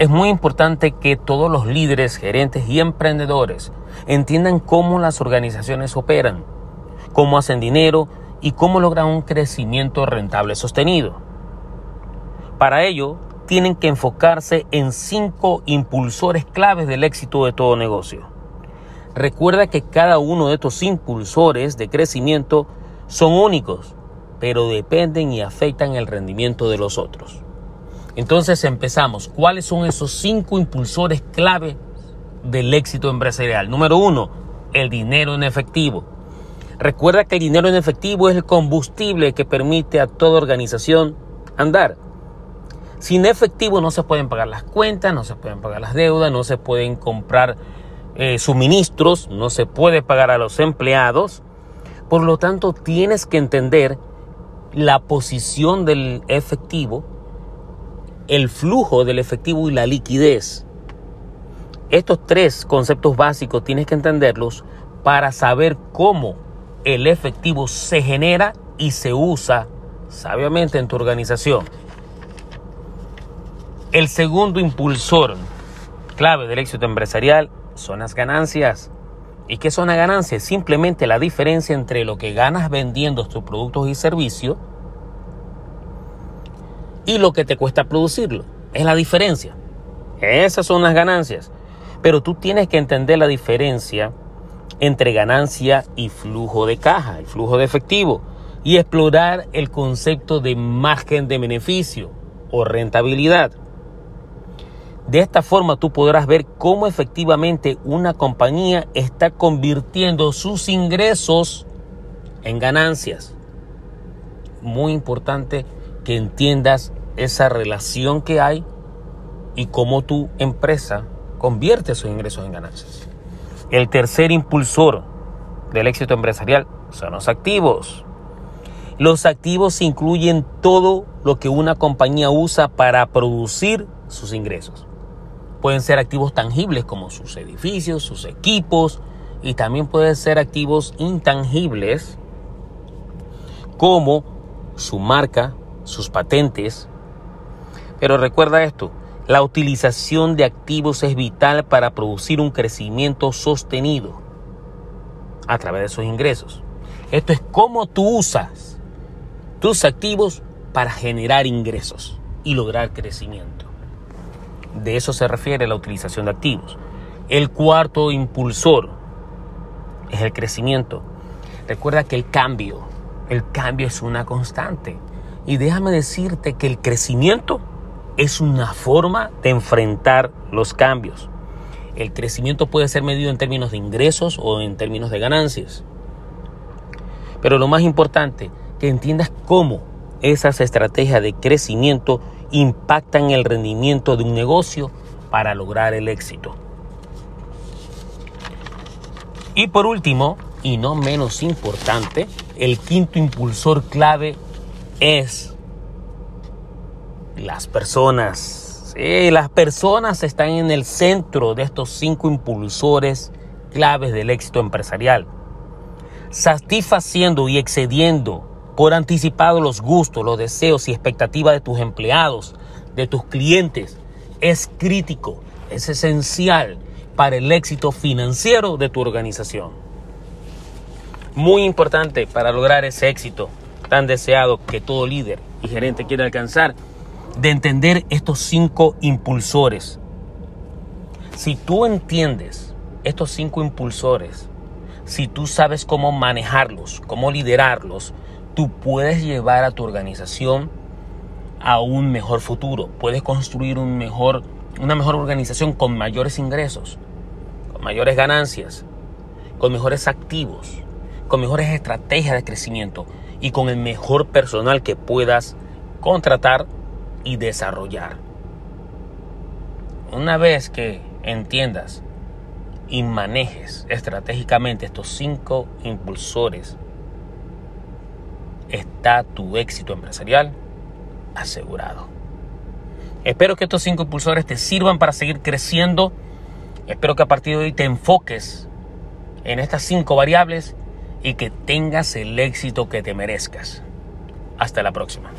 es muy importante que todos los líderes, gerentes y emprendedores entiendan cómo las organizaciones operan, cómo hacen dinero y cómo logran un crecimiento rentable sostenido. Para ello, tienen que enfocarse en cinco impulsores claves del éxito de todo negocio. Recuerda que cada uno de estos impulsores de crecimiento son únicos, pero dependen y afectan el rendimiento de los otros. Entonces empezamos. ¿Cuáles son esos cinco impulsores clave del éxito empresarial? Número uno, el dinero en efectivo. Recuerda que el dinero en efectivo es el combustible que permite a toda organización andar. Sin efectivo no se pueden pagar las cuentas, no se pueden pagar las deudas, no se pueden comprar eh, suministros, no se puede pagar a los empleados. Por lo tanto, tienes que entender la posición del efectivo el flujo del efectivo y la liquidez. Estos tres conceptos básicos tienes que entenderlos para saber cómo el efectivo se genera y se usa sabiamente en tu organización. El segundo impulsor clave del éxito empresarial son las ganancias. ¿Y qué son las ganancias? Simplemente la diferencia entre lo que ganas vendiendo tus productos y servicios y lo que te cuesta producirlo. Es la diferencia. Esas son las ganancias. Pero tú tienes que entender la diferencia entre ganancia y flujo de caja, el flujo de efectivo, y explorar el concepto de margen de beneficio o rentabilidad. De esta forma tú podrás ver cómo efectivamente una compañía está convirtiendo sus ingresos en ganancias. Muy importante que entiendas esa relación que hay y cómo tu empresa convierte sus ingresos en ganancias. El tercer impulsor del éxito empresarial son los activos. Los activos incluyen todo lo que una compañía usa para producir sus ingresos. Pueden ser activos tangibles como sus edificios, sus equipos y también pueden ser activos intangibles como su marca, sus patentes. Pero recuerda esto, la utilización de activos es vital para producir un crecimiento sostenido a través de sus ingresos. Esto es cómo tú usas tus activos para generar ingresos y lograr crecimiento. De eso se refiere la utilización de activos. El cuarto impulsor es el crecimiento. Recuerda que el cambio, el cambio es una constante. Y déjame decirte que el crecimiento es una forma de enfrentar los cambios. El crecimiento puede ser medido en términos de ingresos o en términos de ganancias. Pero lo más importante, que entiendas cómo esas estrategias de crecimiento impactan el rendimiento de un negocio para lograr el éxito. Y por último, y no menos importante, el quinto impulsor clave es las personas. Las personas están en el centro de estos cinco impulsores claves del éxito empresarial. Satisfaciendo y excediendo por anticipado los gustos, los deseos y expectativas de tus empleados, de tus clientes, es crítico, es esencial para el éxito financiero de tu organización. Muy importante para lograr ese éxito tan deseado que todo líder y gerente quiere alcanzar, de entender estos cinco impulsores. Si tú entiendes estos cinco impulsores, si tú sabes cómo manejarlos, cómo liderarlos, tú puedes llevar a tu organización a un mejor futuro. Puedes construir un mejor, una mejor organización con mayores ingresos, con mayores ganancias, con mejores activos, con mejores estrategias de crecimiento y con el mejor personal que puedas contratar y desarrollar. Una vez que entiendas y manejes estratégicamente estos cinco impulsores, está tu éxito empresarial asegurado. Espero que estos cinco impulsores te sirvan para seguir creciendo. Espero que a partir de hoy te enfoques en estas cinco variables y que tengas el éxito que te merezcas. Hasta la próxima.